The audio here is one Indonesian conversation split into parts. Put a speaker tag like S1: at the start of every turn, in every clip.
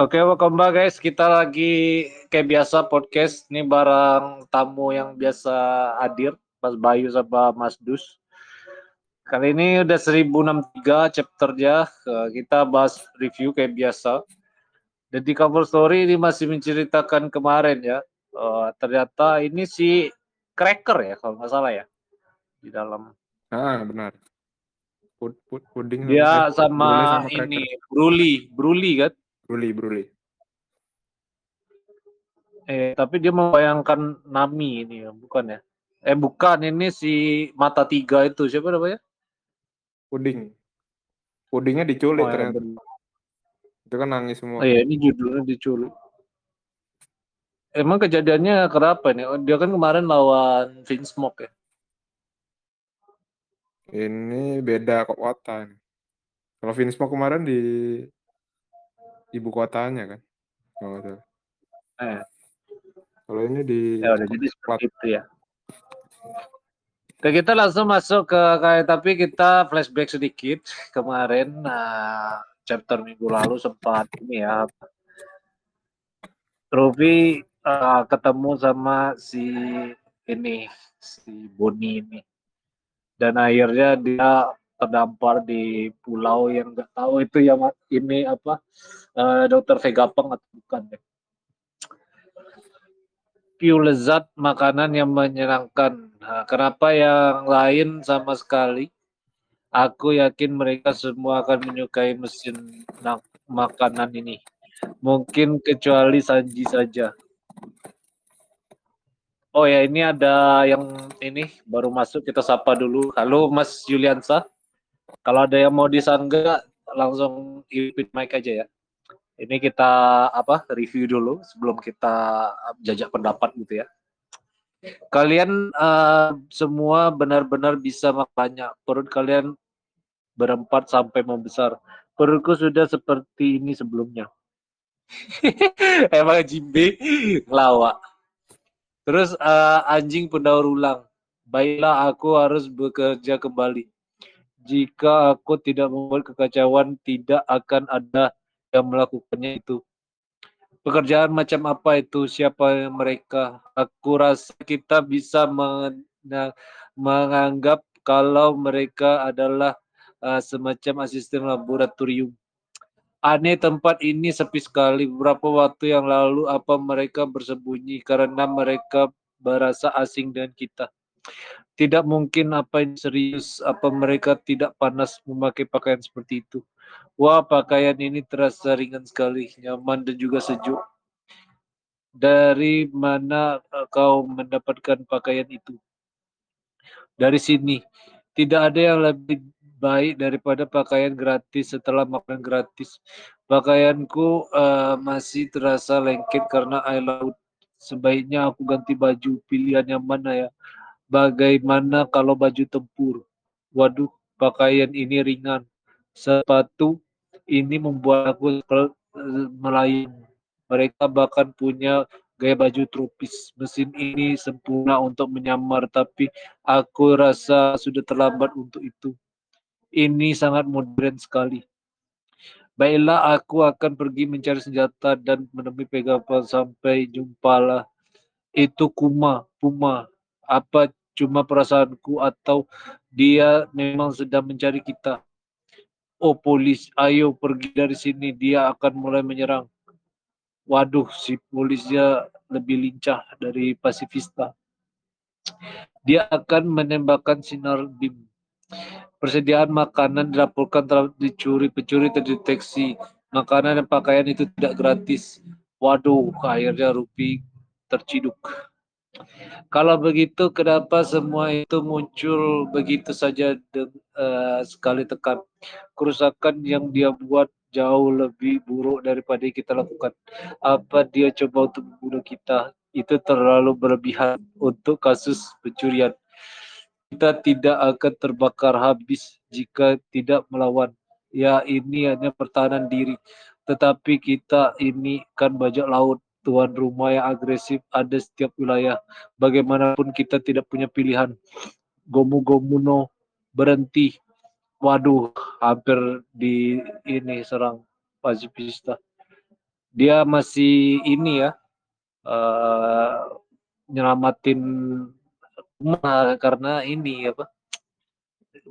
S1: Oke, welcome back guys. Kita lagi kayak biasa podcast. Ini bareng tamu yang biasa hadir, Mas Bayu sama Mas Dus. Kali ini udah 1063 chapternya. Eh, Kita bahas review kayak biasa. Dan di cover story ini masih menceritakan kemarin ya. Eh, ternyata ini si Cracker ya kalau nggak salah ya. Di dalam.
S2: Ah, benar. Pud, pud, puding
S1: Dia
S2: eh,
S1: sama,
S2: Brule
S1: ini Bruli, Bruli kan.
S2: Bruli, Bruli.
S1: Eh, tapi dia membayangkan Nami ini ya, bukan ya? Eh, bukan. Ini si Mata Tiga itu. Siapa namanya?
S2: Puding. Pudingnya diculik
S1: Oh, ya,
S2: ternyata.
S1: bener.
S2: Itu kan nangis semua.
S1: Oh iya, ini judulnya diculik. Emang kejadiannya kenapa nih? Oh, dia kan kemarin lawan Vince Smoke ya.
S2: Ini beda ini. Kalau Vince Smoke kemarin di ibu kotanya kan. Kalau nggak salah.
S1: Eh,
S2: Kalau ini di
S1: ya udah jadi seperti itu ya. Oke, kita langsung masuk ke kayak tapi kita flashback sedikit kemarin nah, chapter minggu lalu sempat ini ya Ruby eh, ketemu sama si ini si Boni ini dan akhirnya dia terdampar di pulau yang nggak tahu itu yang ini apa eh, dokter Vegapunk atau bukan ya. Piu lezat makanan yang menyenangkan. Nah, kenapa yang lain sama sekali? Aku yakin mereka semua akan menyukai mesin makanan ini. Mungkin kecuali Sanji saja. Oh ya, ini ada yang ini baru masuk kita sapa dulu. Halo Mas Yuliansa. Kalau ada yang mau disangga langsung ipin mic aja ya. Ini kita apa review dulu sebelum kita jajak pendapat gitu ya. Kalian eh, semua benar-benar bisa makannya. Perut kalian berempat sampai membesar. Perutku sudah seperti ini sebelumnya. Emang Jimbe ngelawak. Terus eh, anjing pendaur ulang. Baiklah aku harus bekerja kembali. Jika aku tidak membuat kekacauan, tidak akan ada yang melakukannya itu. Pekerjaan macam apa itu? Siapa mereka? Aku rasa kita bisa menganggap kalau mereka adalah uh, semacam asisten laboratorium. Aneh tempat ini sepi sekali. Beberapa waktu yang lalu apa mereka bersembunyi karena mereka berasa asing dengan kita. Tidak mungkin apa ini serius, apa mereka tidak panas memakai pakaian seperti itu. Wah, pakaian ini terasa ringan sekali, nyaman dan juga sejuk. Dari mana eh, kau mendapatkan pakaian itu? Dari sini. Tidak ada yang lebih baik daripada pakaian gratis setelah makan gratis. Pakaianku eh, masih terasa lengket karena air laut. Sebaiknya aku ganti baju. Pilihan yang mana ya? Bagaimana kalau baju tempur? Waduh, pakaian ini ringan. Sepatu ini membuat aku melayang. Mereka bahkan punya gaya baju tropis. Mesin ini sempurna untuk menyamar, tapi aku rasa sudah terlambat untuk itu. Ini sangat modern sekali. Baiklah, aku akan pergi mencari senjata dan menemui Pegapan sampai jumpalah. Itu Kuma, Puma. Apa cuma perasaanku atau dia memang sedang mencari kita? Oh polis, ayo pergi dari sini. Dia akan mulai menyerang. Waduh, si polisnya lebih lincah dari pasifista. Dia akan menembakkan sinar beam. Persediaan makanan dilaporkan telah dicuri. Pencuri terdeteksi. Makanan dan pakaian itu tidak gratis. Waduh, akhirnya Rupi terciduk. Kalau begitu, kenapa semua itu muncul begitu saja de- eh, sekali tekan? Kerusakan yang dia buat jauh lebih buruk daripada yang kita lakukan. Apa dia coba untuk membunuh kita? Itu terlalu berlebihan untuk kasus pencurian. Kita tidak akan terbakar habis jika tidak melawan. Ya, ini hanya pertahanan diri. Tetapi kita ini kan bajak laut, tuan rumah yang agresif ada setiap wilayah. Bagaimanapun kita tidak punya pilihan. Gomu Gomu no berhenti. Waduh, hampir di ini serang pasifista. dia masih ini ya uh, nyelamatin rumah karena ini apa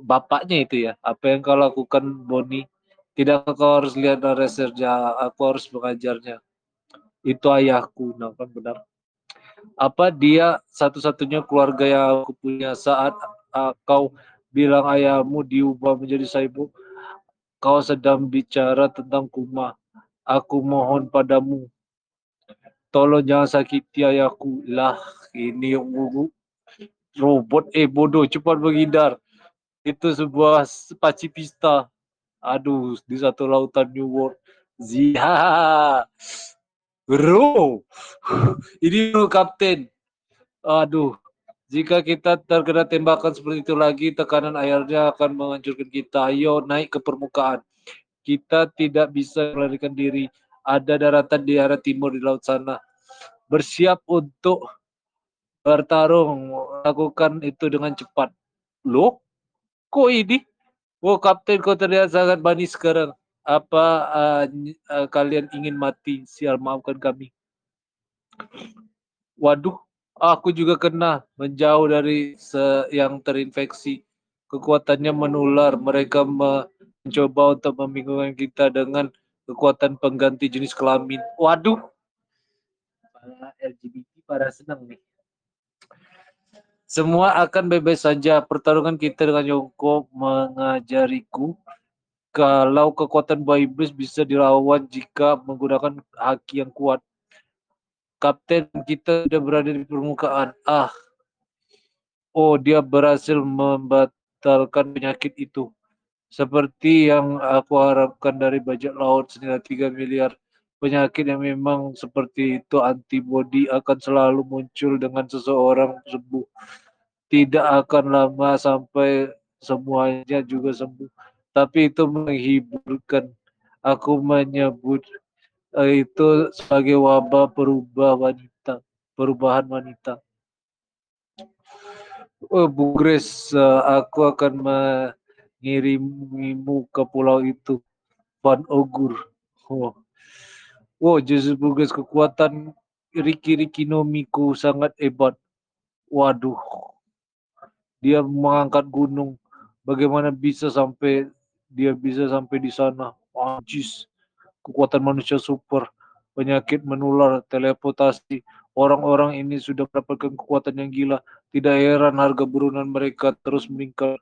S1: bapaknya itu ya apa yang kau lakukan Boni tidak kau harus lihat reserja aku harus mengajarnya itu ayahku nah kan benar. Apa dia satu-satunya keluarga yang aku punya saat uh, kau bilang ayahmu diubah menjadi saibu kau sedang bicara tentang kuma. Aku mohon padamu tolong jangan sakiti ayahku. Lah ini robot eh bodoh cepat menghindar. Itu sebuah pacifista aduh di satu lautan New World. Zia bro. Ini bro kapten. Aduh jika kita terkena tembakan seperti itu lagi tekanan airnya akan menghancurkan kita. Ayo naik ke permukaan. Kita tidak bisa melarikan diri. Ada daratan di arah timur di laut sana. Bersiap untuk bertarung. Lakukan itu dengan cepat. Loh kok ini? Oh kapten kau terlihat sangat manis sekarang. Apa uh, uh, kalian ingin mati? Sial maafkan kami. Waduh, aku juga kena menjauh dari yang terinfeksi. Kekuatannya menular. Mereka mencoba untuk membingungkan kita dengan kekuatan pengganti jenis kelamin. Waduh, para LGBT para senang nih. Semua akan bebas saja. Pertarungan kita dengan Yongko mengajariku kalau kekuatan buah iblis bisa dilawan jika menggunakan haki yang kuat. Kapten kita sudah berada di permukaan. Ah, oh dia berhasil membatalkan penyakit itu. Seperti yang aku harapkan dari bajak laut senilai 3 miliar penyakit yang memang seperti itu antibodi akan selalu muncul dengan seseorang sembuh. Tidak akan lama sampai semuanya juga sembuh. Tapi itu menghiburkan. Aku menyebut uh, itu sebagai wabah perubah wanita, perubahan wanita. Oh, Bu Grace, uh, aku akan mengirimimu ke pulau itu, Van Ogur. Oh, Wow, Jesus Burgess kekuatan Riki Riki Nomiku sangat hebat. Waduh, dia mengangkat gunung. Bagaimana bisa sampai dia bisa sampai di sana? Anjis, kekuatan manusia super, penyakit menular, teleportasi. Orang-orang ini sudah mendapatkan kekuatan yang gila. Tidak heran harga burunan mereka terus meningkat.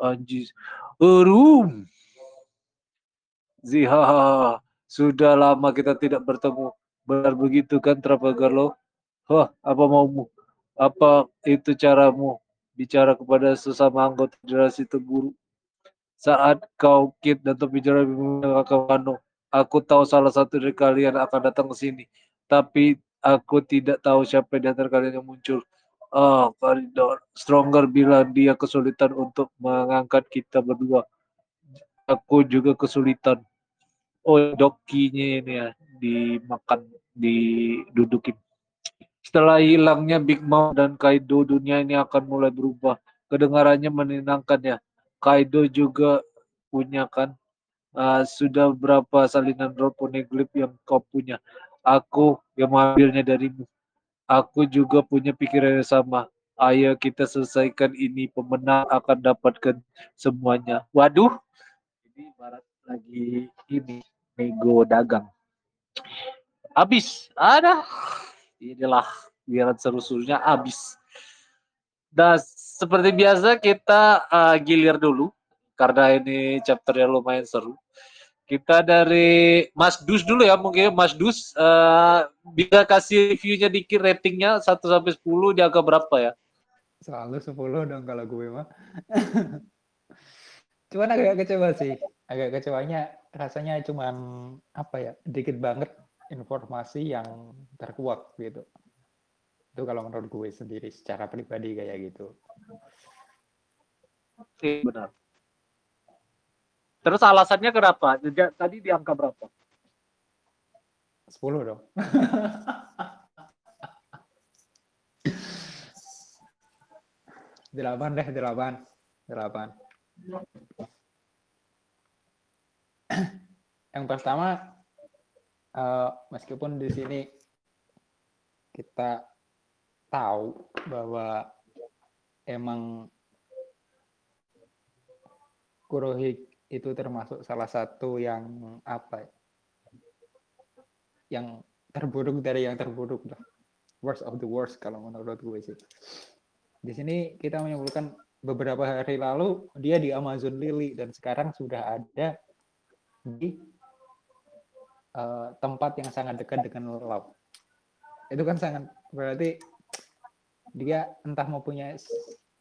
S1: Anjis. Erum. Zihaha. Sudah lama kita tidak bertemu. Benar begitu kan Trafalgar Law? Wah, apa maumu? Apa itu caramu bicara kepada sesama anggota generasi terburuk? Saat kau kid dan bicara dengan Wano, aku tahu salah satu dari kalian akan datang ke sini. Tapi aku tidak tahu siapa di antara kalian yang muncul. Oh, koridor. Stronger bilang dia kesulitan untuk mengangkat kita berdua. Aku juga kesulitan oh dokinya ini ya dimakan didudukin setelah hilangnya Big Mom dan Kaido dunia ini akan mulai berubah kedengarannya menyenangkan ya Kaido juga punya kan? Uh, sudah berapa salinan roll poneglyph yang kau punya? Aku yang mengambilnya darimu. Aku juga punya pikiran yang sama. Ayo kita selesaikan ini. Pemenang akan dapatkan semuanya. Waduh! Ini barat lagi ini. Nego dagang. Habis, ada. Inilah biar seru-serunya. Habis. Dan seperti biasa kita uh, gilir dulu karena ini chapternya lumayan seru. Kita dari Mas Dus dulu ya mungkin Mas Dus uh, bisa kasih reviewnya dikit ratingnya 1 sampai 10 di angka berapa ya?
S3: Selalu 10 dong kalau gue mah. Cuman agak kecewa sih. Agak kecewanya rasanya cuman apa ya dikit banget informasi yang terkuak gitu itu kalau menurut gue sendiri secara pribadi kayak gitu.
S1: Iya benar. Terus alasannya kenapa? Tadi di angka berapa?
S3: 10 dong. Delapan deh delapan. Delapan. Yang pertama eh, meskipun di sini kita tahu bahwa emang Kurohige itu termasuk salah satu yang apa ya, yang terburuk dari yang terburuk lah. Worst of the worst kalau menurut gue sih. Di sini kita menyimpulkan beberapa hari lalu dia di Amazon Lily dan sekarang sudah ada di uh, tempat yang sangat dekat dengan laut. Itu kan sangat berarti dia entah mempunyai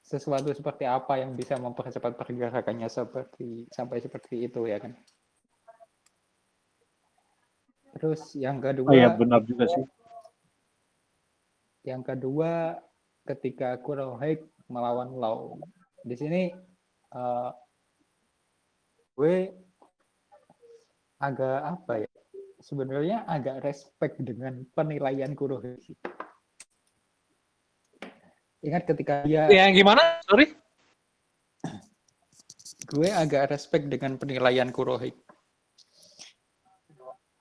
S3: sesuatu seperti apa yang bisa mempercepat pergerakannya seperti sampai seperti itu ya kan. Terus yang kedua,
S1: Oh iya benar juga sih.
S3: yang kedua ketika Kurohige melawan Lau. Di sini uh, gue agak apa ya? Sebenarnya agak respect dengan penilaian Kurohige. Ingat ketika dia
S1: Yang gimana? Sorry.
S3: gue agak respect dengan penilaian Kurohige.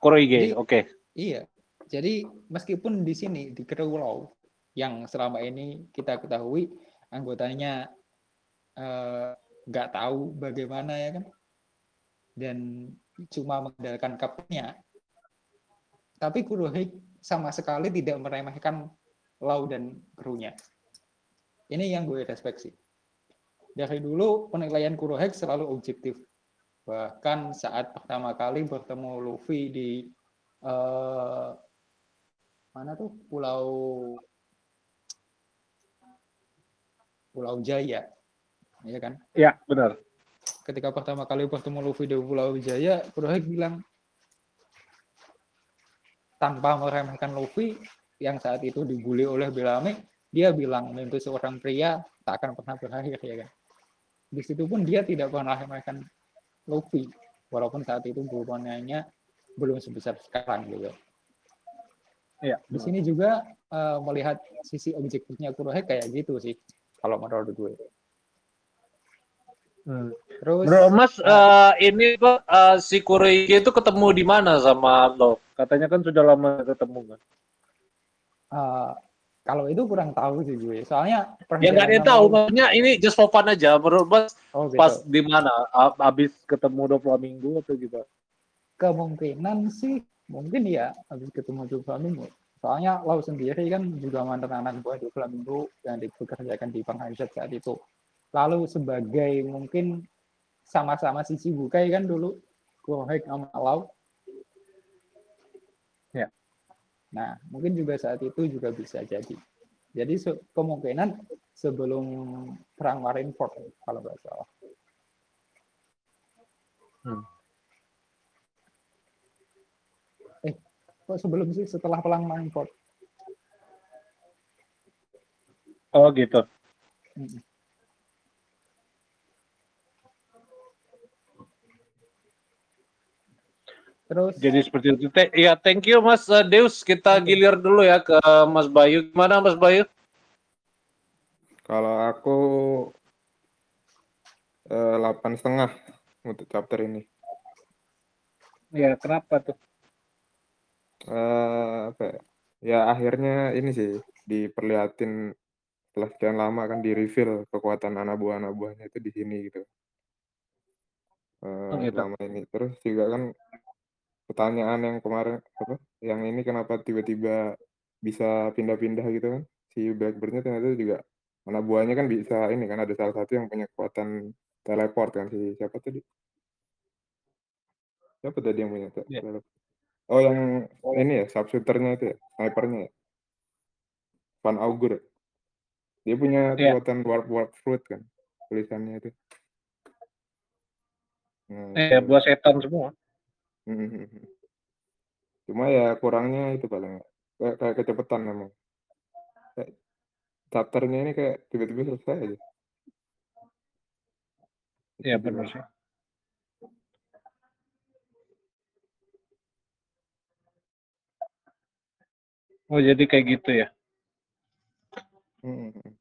S1: Kurohige, oke.
S3: Iya. Jadi meskipun di sini di Krewlau yang selama ini kita ketahui anggotanya eh, nggak tahu bagaimana ya kan dan cuma mengandalkan kaptennya tapi Kurohige sama sekali tidak meremehkan Lau dan krunya ini yang gue respect sih dari dulu penilaian Kurohige selalu objektif bahkan saat pertama kali bertemu Luffy di eh mana tuh Pulau Pulau Jaya, ya kan?
S1: Ya, benar.
S3: Ketika pertama kali bertemu Luffy di Pulau Jaya, Kurohige bilang tanpa meremehkan Luffy yang saat itu dibully oleh Bellamy, dia bilang mimpi seorang pria tak akan pernah berakhir ya kan. Di situ pun dia tidak pernah meremehkan Luffy, walaupun saat itu hubungannya belum sebesar sekarang gitu.
S1: Iya.
S3: Di sini juga eh, melihat sisi objektifnya Kurohige kayak gitu sih, kalau menurut gue.
S1: Hmm.
S3: Terus
S1: Bro, Mas, eh, ini kok eh, si Kurohige itu ketemu di mana sama lo? Katanya kan sudah lama ketemu kan?
S3: eh, kalau itu kurang tahu sih gue. Soalnya
S1: Ya nggak ada yang tahu, maksudnya ini just for fun aja. Menurut Mas,
S3: Oh, gitu.
S1: pas di mana? Abis ketemu dua minggu atau gitu?
S3: Kemungkinan sih mungkin ya habis ketemu di Flamingo. Soalnya Lau sendiri kan juga mantan anak buah di Flamingo yang dipekerjakan di Panghajar saat itu. Lalu sebagai mungkin sama-sama sisi bukai kan dulu Kurohige sama Lau.
S1: Ya.
S3: Nah, mungkin juga saat itu juga bisa jadi. Jadi kemungkinan sebelum perang Marineford kalau nggak salah.
S1: Hmm.
S3: Eh, kok sebelum sih setelah perang Marineford?
S1: Oh gitu.
S3: Mm. Terus
S1: Jadi seperti itu. Te- Ya, thank you Mas eh, Deus. Kita
S3: Oke.
S1: gilir dulu ya ke Mas Bayu. Gimana Mas Bayu?
S2: Kalau aku eh, delapan setengah untuk chapter ini.
S1: Ya, kenapa tuh?
S2: Eh, apa ya? Ya akhirnya ini sih diperlihatin setelah sekian lama kan di reveal kekuatan anak buah anak buahnya itu di sini gitu. Eh,
S1: Oh, gitu.
S2: selama ini terus juga kan pertanyaan yang kemarin apa? Yang ini kenapa tiba-tiba bisa pindah-pindah gitu kan? Si Blackbird-nya ternyata juga anak buahnya kan bisa ini kan ada salah satu yang punya kekuatan teleport kan si siapa tadi? Siapa tadi yang punya
S1: Iya.
S2: teleport? Oh yang ini ya sharpshooter-nya itu ya, snipernya ya. Van Augur. ya? Dia punya
S1: Iya.
S2: kekuatan warp warp fruit kan tulisannya itu. Nah,
S1: Eh,
S2: itu.
S1: buat setan semua.
S2: Mhm. Cuma ya kurangnya itu paling kayak, kayak kecepatan memang. Kayak chapternya ini kayak tiba-tiba selesai aja.
S1: Iya,
S2: Itu
S1: benar
S2: juga.
S1: sih. Oh, jadi kayak gitu ya.
S2: Mhm.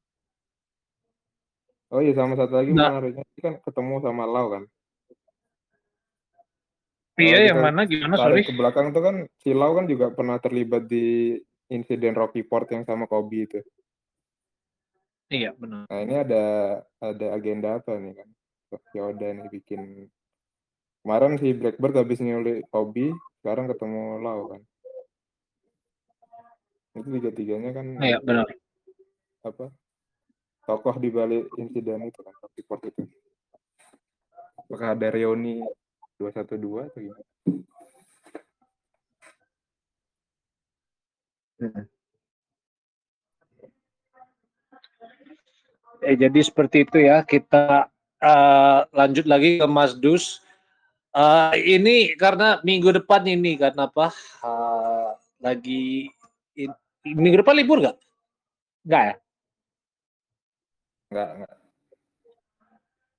S2: Oh iya sama satu lagi
S1: Nah.
S2: menariknya kan ketemu sama Lau kan.
S1: Iya, yang mana gimana sorry?
S2: ke belakang tuh kan si Lau kan juga pernah terlibat di insiden Rocky Port yang sama Kobe itu.
S1: Iya, benar.
S2: Nah ini ada ada agenda apa nih kan? Yoda nih bikin kemarin si Blackbird habis nyulik Kobe, sekarang ketemu Lau kan. Itu tiga-tiganya kan
S1: Iya, benar.
S2: apa? Tokoh di balik insiden itu kan Rocky Port itu. Apakah ada reuni 212 atau gimana?
S1: Eh, jadi seperti itu ya. Kita eh, lanjut lagi ke Mas Dus. Eh, ini karena minggu depan ini kan apa? eh, lagi in- minggu depan libur nggak? Nggak ya?
S2: Enggak.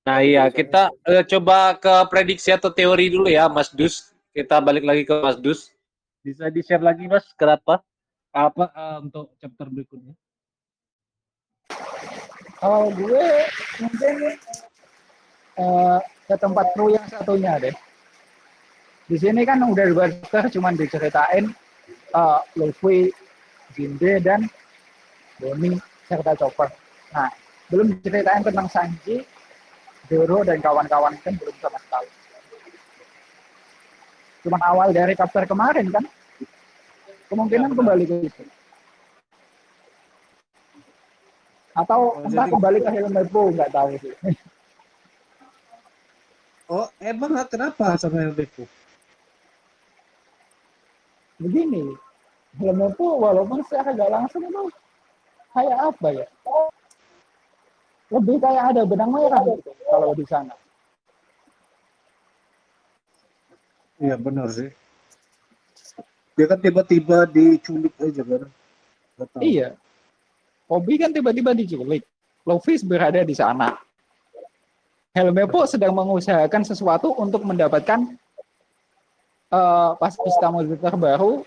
S1: Nah iya kita eh, coba ke prediksi atau teori dulu ya Mas Dus. Kita balik lagi ke Mas Dus. Bisa di-share lagi Mas kenapa? Apa eh, untuk chapter berikutnya?
S3: Kalau gue mungkin eh, ke tempat kru yang satunya deh. Di sini kan udah dua chapter cuman diceritain eh, Luffy, Jinde dan Bonnie serta Chopper. Nah, belum diceritain tentang Sanji, Zoro dan kawan-kawan kan belum sama sekali. Cuman awal dari chapter kemarin kan. Kemungkinan
S1: Ya,
S3: kembali ke situ. Atau
S4: Oh,
S3: entah
S4: jadi-
S3: kembali ke Helm Depo, nggak tahu sih.
S4: Oh, emang kenapa sama LDP?
S3: begini film itu walaupun secara gak langsung itu kayak apa ya lebih kayak ada benang merah gitu kalau di sana
S4: Iya benar sih. Dia kan tiba-tiba diculik aja kan.
S3: Iya Kobe kan tiba-tiba diculik Luffy berada di sana Helmepo sedang mengusahakan sesuatu untuk mendapatkan eh pas pista monster terbaru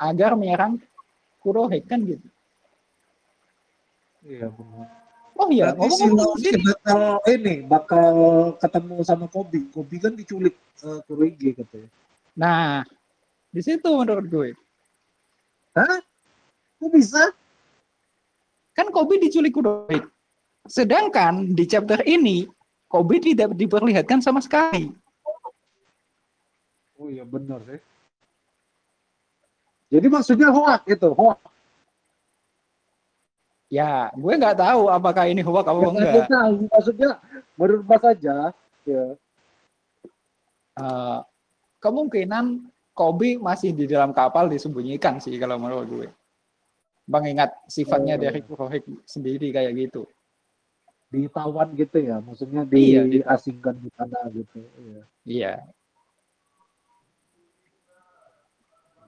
S3: agar menyerang Kurohei kan gitu
S4: Iya benar.
S3: Oh iya
S4: si
S3: ngomong-ngomong
S4: Luffy bakal ini bakal ketemu sama Kobe. Kobe kan diculik uh, Kurohige katanya.
S3: nah di situ menurut gue
S4: Hah? Kok bisa?
S3: kan Kobe diculik Kurohei. Sedangkan di chapter ini Kobe tidak diperlihatkan sama sekali.
S4: Oh iya benar sih. Jadi maksudnya hoak itu, hoak.
S3: Ya, gue nggak tahu apakah ini hoax apa
S4: ada
S3: enggak.
S4: tahu. Maksudnya menurut Mas aja. Ya.
S3: Eh, kemungkinan Kobe masih di dalam kapal disembunyikan sih kalau menurut gue. Mengingat sifatnya
S4: Oh.
S3: dari Kurohei sendiri kayak gitu.
S4: Ditawan gitu ya. Maksudnya
S3: Iya,
S4: diasingkan di sana gitu. Iya.
S3: Iya.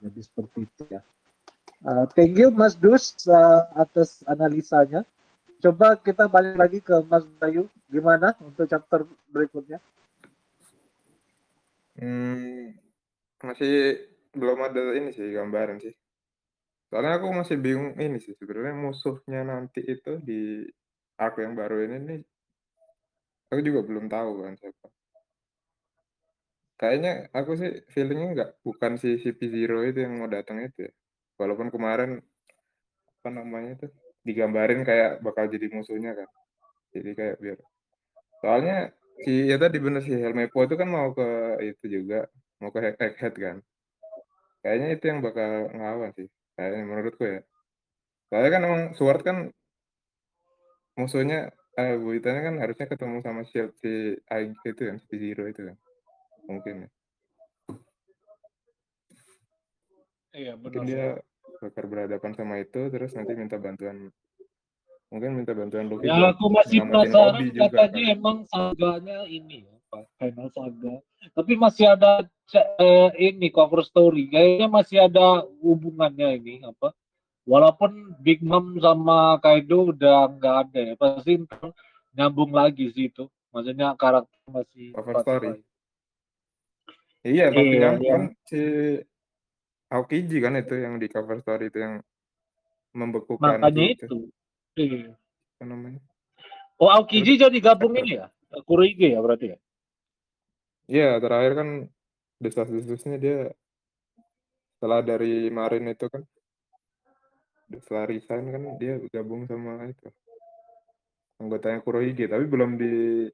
S4: Jadi seperti itu ya. Uh, thank you Mas Dus uh, atas analisanya. Coba kita balik lagi ke Mas Bayu. Gimana untuk chapter berikutnya?
S2: Hmm, masih belum ada ini sih gambaran sih. Soalnya aku masih bingung ini sih sebenarnya musuhnya nanti itu di arc yang baru ini nih. Aku juga belum tahu kan siapa. Kayaknya aku sih feelingnya nggak bukan si CP0 itu yang mau datang itu ya. Walaupun kemarin apa namanya itu digambarin kayak bakal jadi musuhnya kan. Jadi kayak biar soalnya si ya tadi bener si Helmepo itu kan mau ke itu juga mau ke Egghead kan. Kayaknya itu yang bakal ngelawan sih. Kayaknya menurutku ya. Soalnya kan emang Sword kan musuhnya eh Buitanya kan harusnya ketemu sama Shield si itu kan si Zero itu kan. Mungkin ya.
S1: Iya
S2: Mungkin dia bakal berhadapan sama itu terus nanti minta bantuan mungkin minta bantuan Luffy
S1: Ya aku masih penasaran
S2: juga
S1: katanya
S2: kan.
S1: emang saganya ini ya, Pak, final saga. Tapi masih ada eh, ini cover story. Kayaknya masih ada hubungannya ini apa? Walaupun Big Mom sama Kaido udah nggak ada ya, pasti nyambung lagi sih itu. Maksudnya karakter masih
S2: Cover story. Iya, pasti
S1: Iya,
S2: nyambung
S1: iya.
S2: kan si Aokiji kan itu yang di cover story itu yang membekukan
S1: Makanya
S2: si
S1: itu. Iya.
S2: apa namanya?
S1: Oh, Aokiji jadi gabung ini ya? Kurohige ya berarti ya?
S2: Iya, terakhir kan desas-desusnya dia setelah dari Marin itu kan setelah resign kan dia gabung sama itu anggotanya Kurohige tapi belum di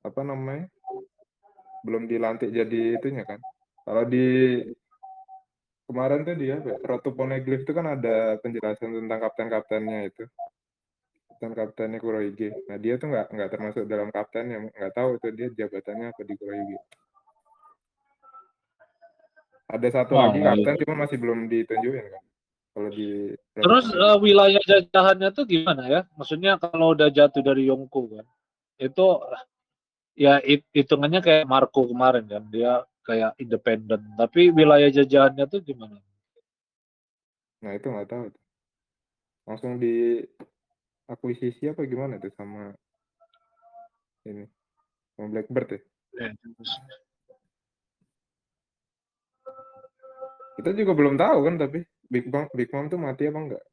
S2: apa namanya belum dilantik jadi itunya kan kalau di kemarin tuh dia Ratu Poneglyph itu kan ada penjelasan tentang kapten-kaptennya itu. Kapten kaptennya Kurohige. Nah dia tuh nggak nggak termasuk dalam kaptennya nggak tahu itu dia jabatannya apa di Kurohige. Ada satu
S1: Oh,
S2: lagi
S1: iya.
S2: kapten cuma masih belum ditunjukin kan? Kalau di
S1: Terus eh, wilayah jajahannya tuh gimana ya? Maksudnya kalau udah jatuh dari Yongko kan, itu ya hit- hitungannya kayak Marco kemarin kan, dia kayak independen. Tapi wilayah jajahannya tuh gimana?
S2: Nah itu nggak tahu. Langsung di akuisisi apa gimana tuh sama ini sama Blackbird ya?
S1: Eh,
S2: Kita juga belum tahu kan tapi Big Mom Big Mom tuh mati apa enggak?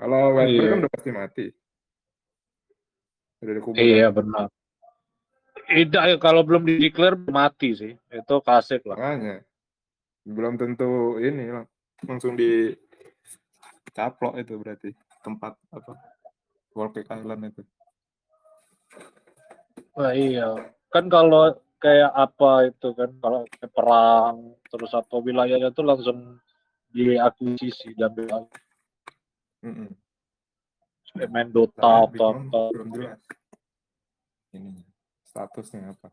S2: Kalau Whitebird
S1: Iya.
S2: kan udah pasti mati. Udah dikubur.
S1: Iya benar. Tidak, kalau belum di declare mati sih. Itu kasih lah.
S2: Makanya belum tentu ini lang- langsung di caplok itu berarti tempat apa World Cake Island itu.
S1: Wah, iya. Kan kalau kayak apa itu kan kalau kayak perang terus apa wilayahnya tuh langsung diakuisisi dan
S2: Mm-mm.
S1: kayak main Dota
S2: Big Mom
S1: apa.
S2: belum jelas ini statusnya apa.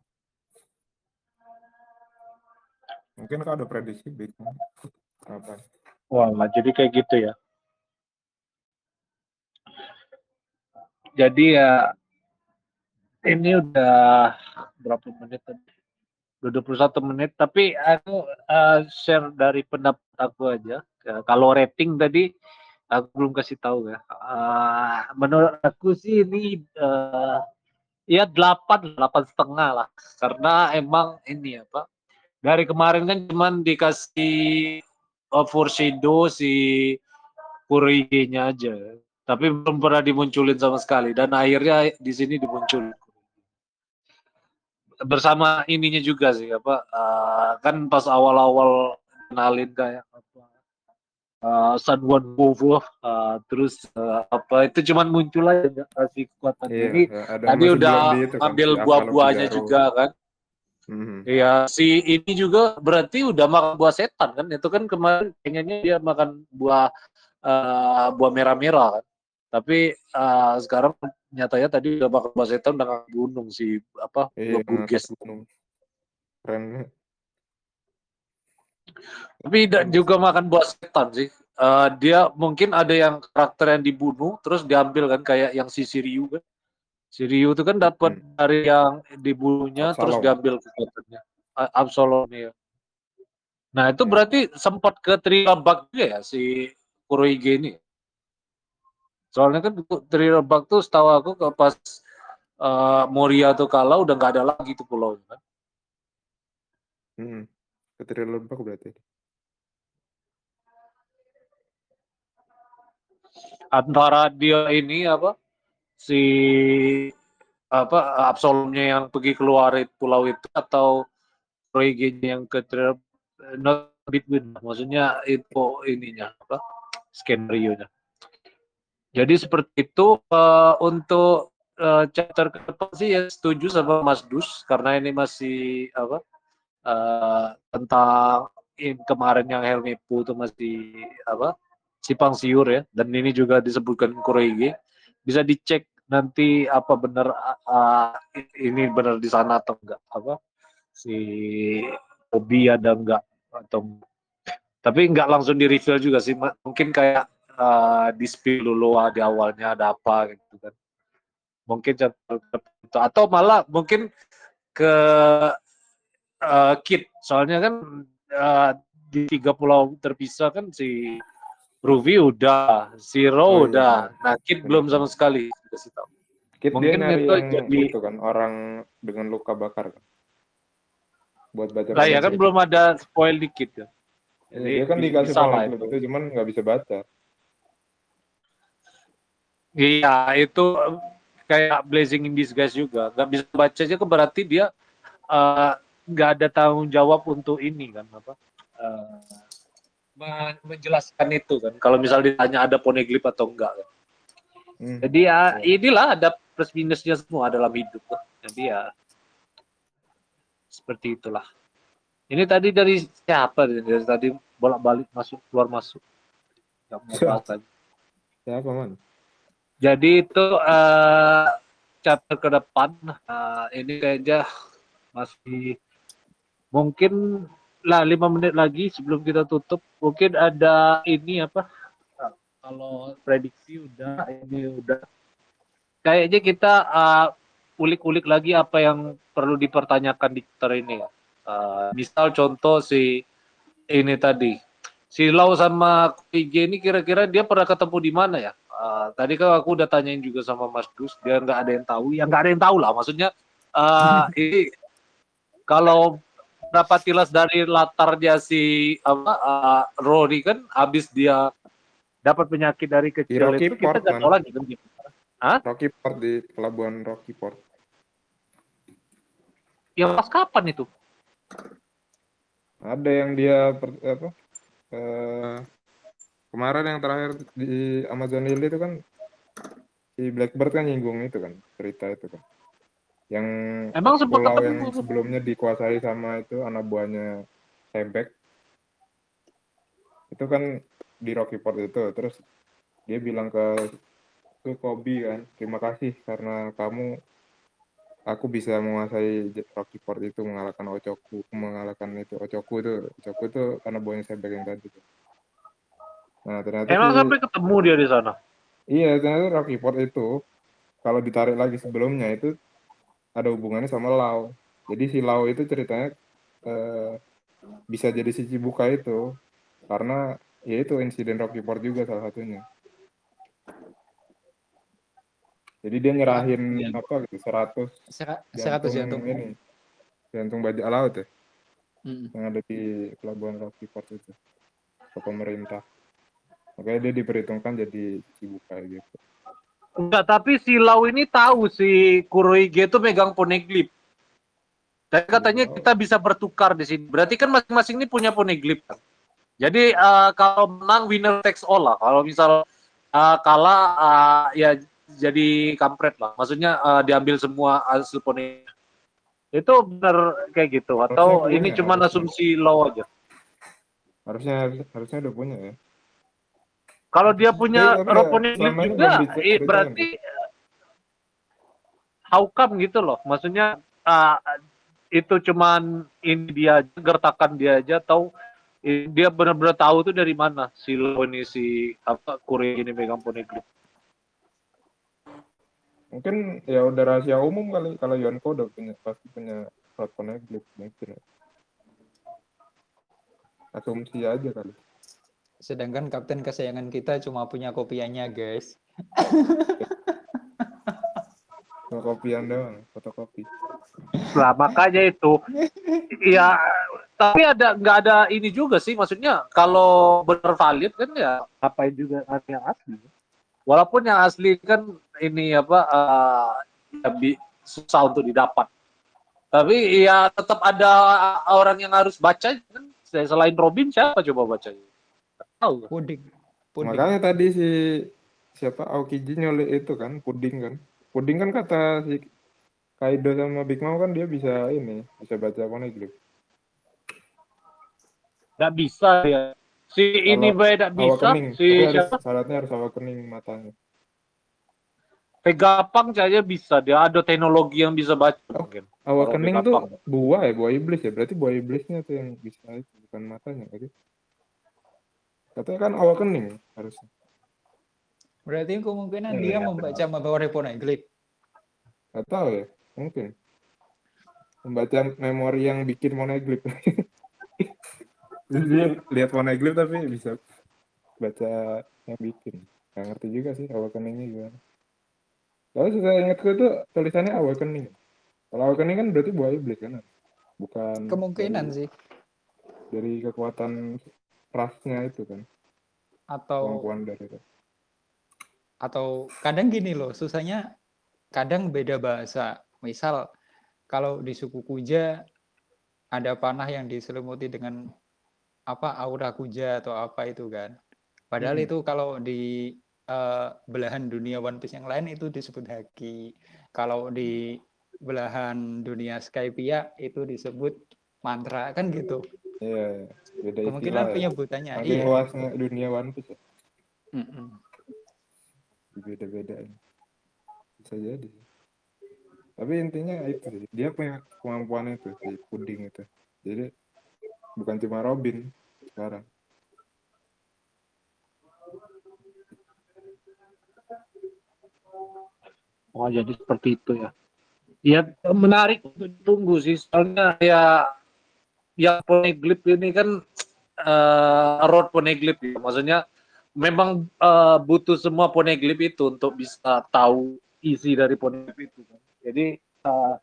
S2: Mungkin kau ada prediksi Big apa?
S1: Wah, jadi kayak gitu ya. Jadi ya ini udah berapa menit tadi? Udah 21 menit, tapi aku eh, share dari pendapat aku aja. Eh, Kalau rating tadi aku belum kasih tahu ya. Eh, menurut aku sih ini eh, ya 8, 8 setengah lah. Karena emang ini apa? Dari kemarin kan cuman dikasih uh, foreshadow si Kurige-nya aja. Tapi belum pernah dimunculin sama sekali dan akhirnya di sini dimunculin. Bersama ininya juga sih apa uh, kan pas awal-awal kenalin kayak uh, Sanwan uh, terus uh, apa itu cuman muncul aja nggak kasih kekuatan ini.
S2: Iya, ada
S1: Tadi udah
S2: kan,
S1: ambil buah-buahnya juga kan.
S2: Mhm.
S1: Iya, si ini juga berarti udah makan buah setan kan? Itu kan kemarin pengennya dia makan buah eh, buah merah-merah kan. Tapi eh, sekarang nyatanya tadi udah makan buah setan udah gunung si apa
S2: Iya,
S1: buah
S2: gunung. Keren.
S1: Tapi da- juga makan buah setan sih. Eh, dia mungkin ada yang karakter yang dibunuh terus diambil kan kayak yang si Siriu kan. Siriu itu kan dapat
S2: Hmm.
S1: dari yang dibunuhnya terus
S2: Absalom.
S1: diambil kekuatannya. Absalom ya. Nah, itu
S2: Ya.
S1: berarti sempat ke Trilabak juga ya si Kurohige ini. Soalnya kan Trilabak tuh setahu aku ke pas eh, Moria tuh kalah udah nggak ada lagi tuh pulau kan.
S2: Hmm. Ketika lebak berarti.
S1: Antara dia ini apa si apa Absalomnya yang pergi keluar pulau itu atau Kurohige-nya yang ke Trilabak not between maksudnya info ininya apa skenario nya jadi seperti itu eh, untuk eh, chapter ke depan sih ya setuju sama Mas Dus karena ini masih apa eh, tentang in, kemarin yang Helmipu itu masih apa simpang siur ya. Dan ini juga disebutkan Kurohige bisa dicek nanti apa benar ah, ini benar di sana atau enggak. Apa si hobi ada enggak atau tapi enggak langsung di reveal juga sih. Mungkin kayak uh, di spill dulu ah, di awalnya ada apa gitu kan. Mungkin atau malah mungkin ke uh, Kit soalnya kan uh, di tiga pulau terpisah kan si Ruby udah, Zero
S2: Oh, iya,
S1: udah, nah Kit belum sama sekali dikasih tahu.
S2: Kit
S1: Mungkin
S2: dia
S1: itu jadi-
S2: itu kan orang dengan luka bakar kan. Buat baca.
S1: Nah ya kan belum ada spoil dikit ya.
S2: Iya, dia kan dikasih
S1: lah
S2: komik
S1: itu.
S2: itu cuman nggak bisa baca.
S1: Iya itu kayak blazing in disguise juga nggak bisa baca aja kan berarti dia eh, nggak ada tanggung jawab untuk ini kan apa men- menjelaskan itu kan kalau misal ditanya ada poneglyph atau enggak kan.
S2: Hmm.
S1: jadi ya inilah ada plus minusnya semua dalam hidup kan. jadi ya seperti itulah ini tadi dari siapa dari tadi bolak balik masuk keluar masuk nggak mau bahas.
S2: Siapa man?
S1: Jadi itu eh chapter ke depan eh, ini kayaknya masih mungkin lah lima menit lagi sebelum kita tutup. Mungkin ada ini apa? Kalau prediksi udah ini udah. Kayaknya kita eh, ulik-ulik lagi apa yang perlu dipertanyakan di chapter ini Eh, misal contoh si ini tadi. Si Lau sama PG ini kira-kira dia pernah ketemu di mana ya? Uh, tadi kan aku udah tanyain juga sama Mas Dus, dia nggak ada yang tahu. Ya nggak ada yang tahu lah, maksudnya uh, ini kalau dapat tilas dari latarnya si apa uh, Rory kan, habis dia dapat penyakit dari kecil
S2: Rocky
S1: itu kita
S2: Port,
S1: nggak
S2: kan?
S1: tahu lagi kan gitu.
S2: Rocky Port di pelabuhan Rocky Port.
S1: Ya pas kapan itu?
S2: Ada yang dia per- apa? eh, kemarin yang terakhir di Amazon Lily itu kan si Blackbird kan nyinggung itu kan cerita itu kan. Yang
S1: Emang sempat
S2: pulau yang sebelumnya dikuasai sama itu anak buahnya Sebek itu kan di Rocky Port itu terus dia bilang ke ke Kobe kan terima kasih karena kamu aku bisa menguasai Rocky Port itu mengalahkan Ochoku mengalahkan itu Ochoku itu Ochoku itu anak buahnya Sebek yang tadi tuh. nah ternyata
S1: Emang
S2: si-
S1: sampai ketemu dia di sana?
S2: Iya, ternyata Rocky Port itu kalau ditarik lagi sebelumnya itu ada hubungannya sama Lau. Jadi si Lau itu ceritanya eh, bisa jadi si Cibuka itu karena ya itu insiden Rocky Port juga salah satunya. Jadi dia nyerahin
S3: Iya.
S2: apa gitu 100
S3: Sera- Seratus
S2: jantung
S3: jantung.
S2: ini jantung bajak laut ya
S3: Mm.
S2: yang ada di pelabuhan Rocky Port itu ke pemerintah. Makanya dia diperhitungkan jadi Cibuka gitu.
S1: Enggak, tapi si Lau ini tahu si Kurohige itu megang poneglyph. Dan katanya
S2: Oh.
S1: kita bisa bertukar di sini. Berarti kan masing-masing ini punya poneglyph. kan? Jadi eh, kalau menang winner takes all lah. Kalau misal eh, kalah eh, ya jadi kampret lah. Maksudnya eh, diambil semua hasil poneglyph. Itu benar kayak gitu atau
S2: Harusnya
S1: ini
S2: punya,
S1: cuma asumsi Lau aja?
S2: Harusnya harusnya udah punya ya.
S1: Kalau dia punya
S2: tapi
S1: roh
S2: ya, ini
S1: juga, eh, berarti how come gitu loh? Maksudnya ah, itu cuman ini dia aja, gertakan dia aja atau eh, dia benar-benar tahu tuh dari mana si ini si apa Kure ini megang poneglyph.
S2: Mungkin ya udah rahasia umum kali kalau Yonko udah punya pasti punya road poneglyph mungkin ya. Asumsi aja kali.
S3: Sedangkan kapten kesayangan kita cuma punya kopiannya, guys.
S2: Fotokopian doang, fotokopi.
S1: Lah makanya itu ya tapi ada nggak ada ini juga sih maksudnya kalau benar valid kan ya ngapain juga ada yang asli. Walaupun yang asli kan ini apa eh, ya bi- susah untuk didapat. Tapi ya tetap ada orang yang harus baca kan selain Robin siapa coba bacanya? Tahu.
S3: Puding. Puding.
S2: Makanya tadi si siapa Aokiji nyulik itu kan, puding kan. Puding kan kata si Kaido sama Big Mom kan dia bisa ini, bisa baca poneglyph.
S1: Nggak bisa ya. Si ini
S2: Kalau
S1: baik nggak bisa.
S2: Awakening,
S1: Si
S2: tapi harus,
S1: siapa?
S2: syaratnya harus awakening matanya.
S1: Pegapang saja bisa. Dia ada teknologi yang bisa baca
S2: Oh.
S1: mungkin.
S2: Awakening
S1: Kalau
S2: tuh buah ya, buah iblis ya. Berarti buah iblisnya tuh yang bisa bukan matanya tadi. Katanya kan awakening harusnya.
S3: Berarti kemungkinan
S2: Iya,
S3: dia
S2: iya,
S3: membaca memori poneglyph.
S2: Gak tahu ya, mungkin. Membaca memori yang bikin moneglyph. Jadi dia lihat moneglyph tapi bisa baca yang bikin. Gak ngerti juga sih awakeningnya gimana. Kalau saya ingatku tuh tulisannya awakening. Kalau awakening kan berarti buah iblis kan? Bukan
S3: Kemungkinan
S2: dari,
S3: sih.
S2: dari kekuatan rasnya itu kan,
S3: Atau
S2: kemampuan dari itu.
S3: atau kadang gini loh, susahnya kadang beda bahasa. Misal kalau di suku Kuja ada panah yang diselimuti dengan apa aura kuja atau apa itu kan. Padahal
S2: Hmm.
S3: itu kalau di eh, belahan dunia One Piece yang lain itu disebut haki. Kalau di belahan dunia Skypiea itu disebut mantra kan gitu.
S2: Iya, beda istilah
S3: Kemungkinan
S2: ya.
S3: penyebutannya
S2: Makin
S3: iya.
S2: luasnya dunia One Piece ya.
S3: Mm-mm.
S2: beda-beda bisa jadi tapi intinya itu sih dia punya kemampuan itu si puding itu jadi bukan cuma Robin sekarang
S1: Oh jadi seperti itu ya. Ya menarik untuk ditunggu sih. Soalnya ya yang poneglyph ini kan eh road poneglyph ya. Maksudnya memang eh, butuh semua poneglyph itu untuk bisa tahu isi dari poneglyph itu. kan. Jadi eh,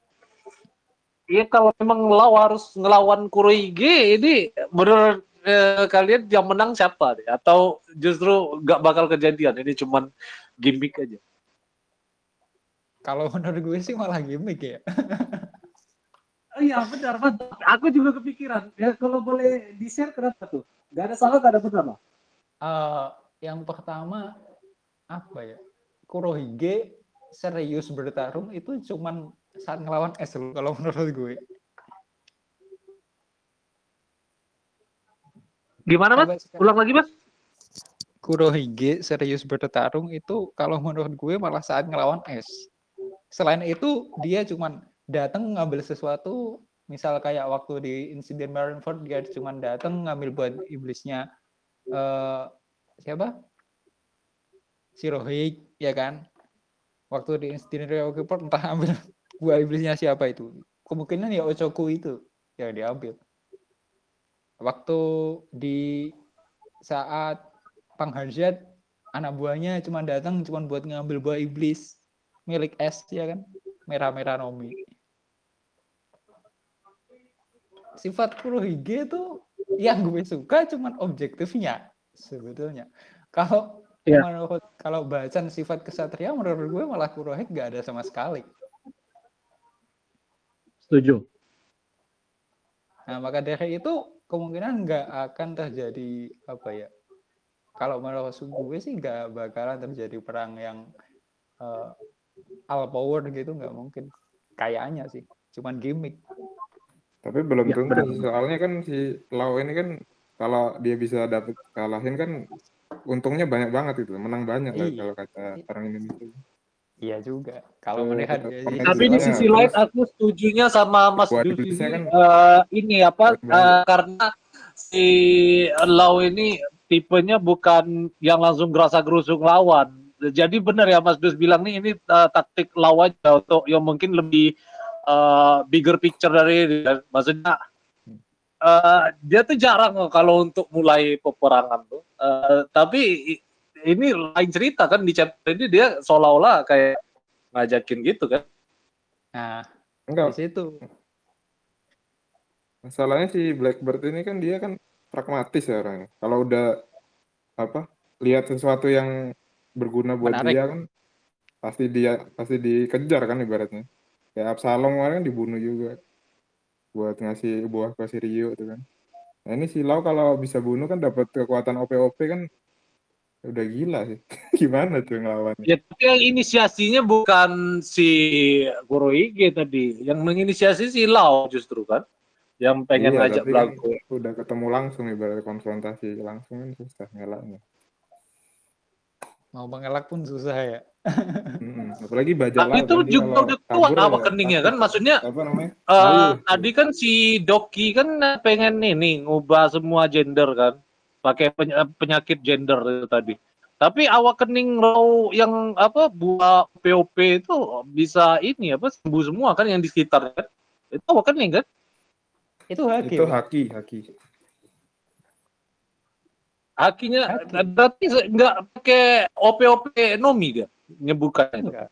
S1: ya kalau memang ngelawan harus ngelawan Kurohige ini menurut kalian yang menang siapa deh? Atau justru nggak bakal kejadian? Ini cuman gimmick aja.
S3: Kalau menurut gue sih malah gimmick ya.
S1: Oh iya benar benar. Aku juga kepikiran. Ya kalau boleh di share kenapa tuh? Gak ada salah, gak ada benar lah.
S3: Eh, yang pertama apa ya? Kurohige serius bertarung itu cuman saat ngelawan loh kalau menurut gue.
S1: Gimana mas? Ulang lagi mas?
S3: Kurohige serius bertarung itu kalau menurut gue malah saat ngelawan es. Selain itu dia cuman datang ngambil sesuatu, misal kayak waktu di insiden Marineford dia cuman datang ngambil buat iblisnya eh siapa? Shirohige ya kan? Waktu di insiden Ryokiport entah ambil buah iblisnya siapa itu. Kemungkinan ya Ochoku itu yang diambil. Waktu di saat Pangharjat anak buahnya cuma datang cuma buat ngambil buah iblis milik es ya kan merah-merah Nomi sifat Kurohige itu yang gue suka cuman objektifnya sebetulnya kalau
S1: Iya.
S3: menurut kalau bacaan sifat kesatria menurut gue malah Kurohige gak ada sama sekali
S1: Setuju.
S3: Nah, maka dari itu kemungkinan nggak akan terjadi apa ya? Kalau menurut gue sih nggak bakalan terjadi perang yang eh, all power gitu nggak mungkin. Kayaknya sih, cuman gimmick.
S2: Tapi belum
S1: Ya,
S2: tentu
S1: benar.
S2: sih. soalnya kan si Lau ini kan kalau dia bisa dapet kalahin kan untungnya banyak banget itu menang banyak lah
S3: Iya.
S2: kalau kata orang Indonesia
S3: Iya juga. Kalau melihat gaji
S2: konteks
S1: Tapi di
S2: Iya,
S1: sisi lain aku setujunya sama Mas ini
S2: kan-
S1: eh, ini apa eh, karena si Lau ini tipenya bukan yang langsung gerasa gerusuk lawan. Jadi benar ya Mas Dus bilang nih ini eh, taktik Lau aja untuk yang mungkin lebih eh, bigger picture dari dia. maksudnya eh, dia tuh jarang kalau untuk mulai peperangan tuh. Eh, tapi ini lain cerita kan di chapter ini dia seolah-olah kayak ngajakin gitu kan.
S3: Nah, di
S2: enggak
S3: situ.
S2: masalahnya si Blackbird ini kan dia kan pragmatis ya orangnya kalau udah apa lihat sesuatu yang berguna buat
S3: Menarik.
S2: dia kan pasti dia pasti dikejar kan ibaratnya kayak Absalom kemarin kan dibunuh juga buat ngasih buah ke si Rio itu kan. Nah ini si Lau kalau bisa bunuh kan dapat kekuatan OP-OP kan udah gila sih. Gimana tuh ngelawan
S1: Ya, tapi yang inisiasinya bukan si Kurohige tadi, yang menginisiasi si Lau justru kan, yang pengen
S2: Iya,
S1: ngajak
S2: tapi kan udah ketemu langsung ibarat konfrontasi langsung kan susah ngelaknya.
S3: Mau mengelak pun susah ya.
S2: Mm-mm. apalagi baja
S1: Tapi itu juga udah keluar awakeningnya kan, maksudnya
S2: apa namanya
S1: eh,
S2: Ayo.
S1: tadi kan si Doki kan pengen ini ngubah semua gender kan, pakai peny- penyakit gender itu tadi. Tapi awakening Lau yang apa buah POP itu bisa ini apa sembuh semua kan yang di sekitar kan, itu awakening kan?
S3: Itu haki.
S2: itu haki haki
S1: Hakinya
S3: Haki.
S1: berarti nggak pakai OP-OP Nomi dia ngebuka itu?
S3: Enggak.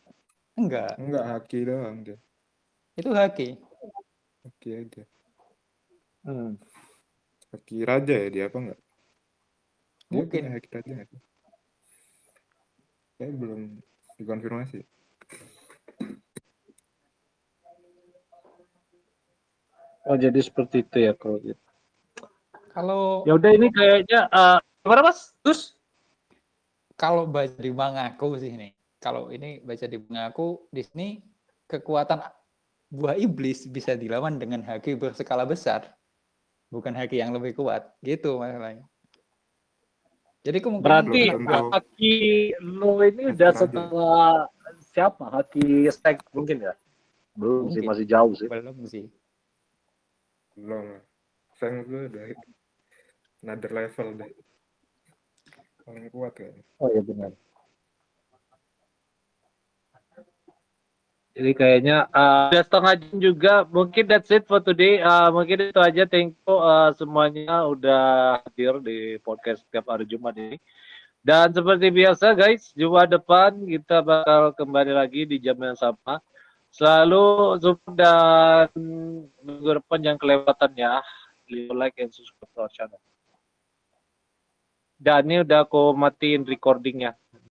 S3: Enggak.
S2: Enggak haki doang dia.
S3: Itu haki.
S2: Haki aja.
S1: Hmm.
S2: haki raja ya dia apa enggak? Dia
S3: mungkin.
S2: haki raja ya saya belum dikonfirmasi.
S1: Oh jadi seperti itu ya kalau gitu.
S3: Kalau
S1: ya udah ini kayaknya uh, gimana mas? Terus
S3: kalau baca di mangaku sih nih kalau ini baca di mangaku di sini kekuatan buah iblis bisa dilawan dengan haki berskala besar, bukan haki yang lebih kuat, gitu masalahnya. Jadi kemungkinan
S1: berarti. Haki lo ini udah setelah siapa? Haki Stack mungkin ya? Belum sih
S3: Mungkin.
S1: masih jauh sih.
S3: belum sih.
S2: belum Sang gue udah another level deh paling kuat kayaknya
S4: Oh iya benar.
S1: Jadi kayaknya uh, setengah jam juga. Mungkin that's it for today. Uh, mungkin itu aja. Thank you uh, semuanya udah hadir di podcast setiap hari Jumat ini. Dan seperti biasa guys, Jumat depan kita bakal kembali lagi di jam yang sama. Selalu support dan minggu depan jangan kelewatan ya. Leave like and subscribe to our channel. Dan ini udah aku matiin recordingnya.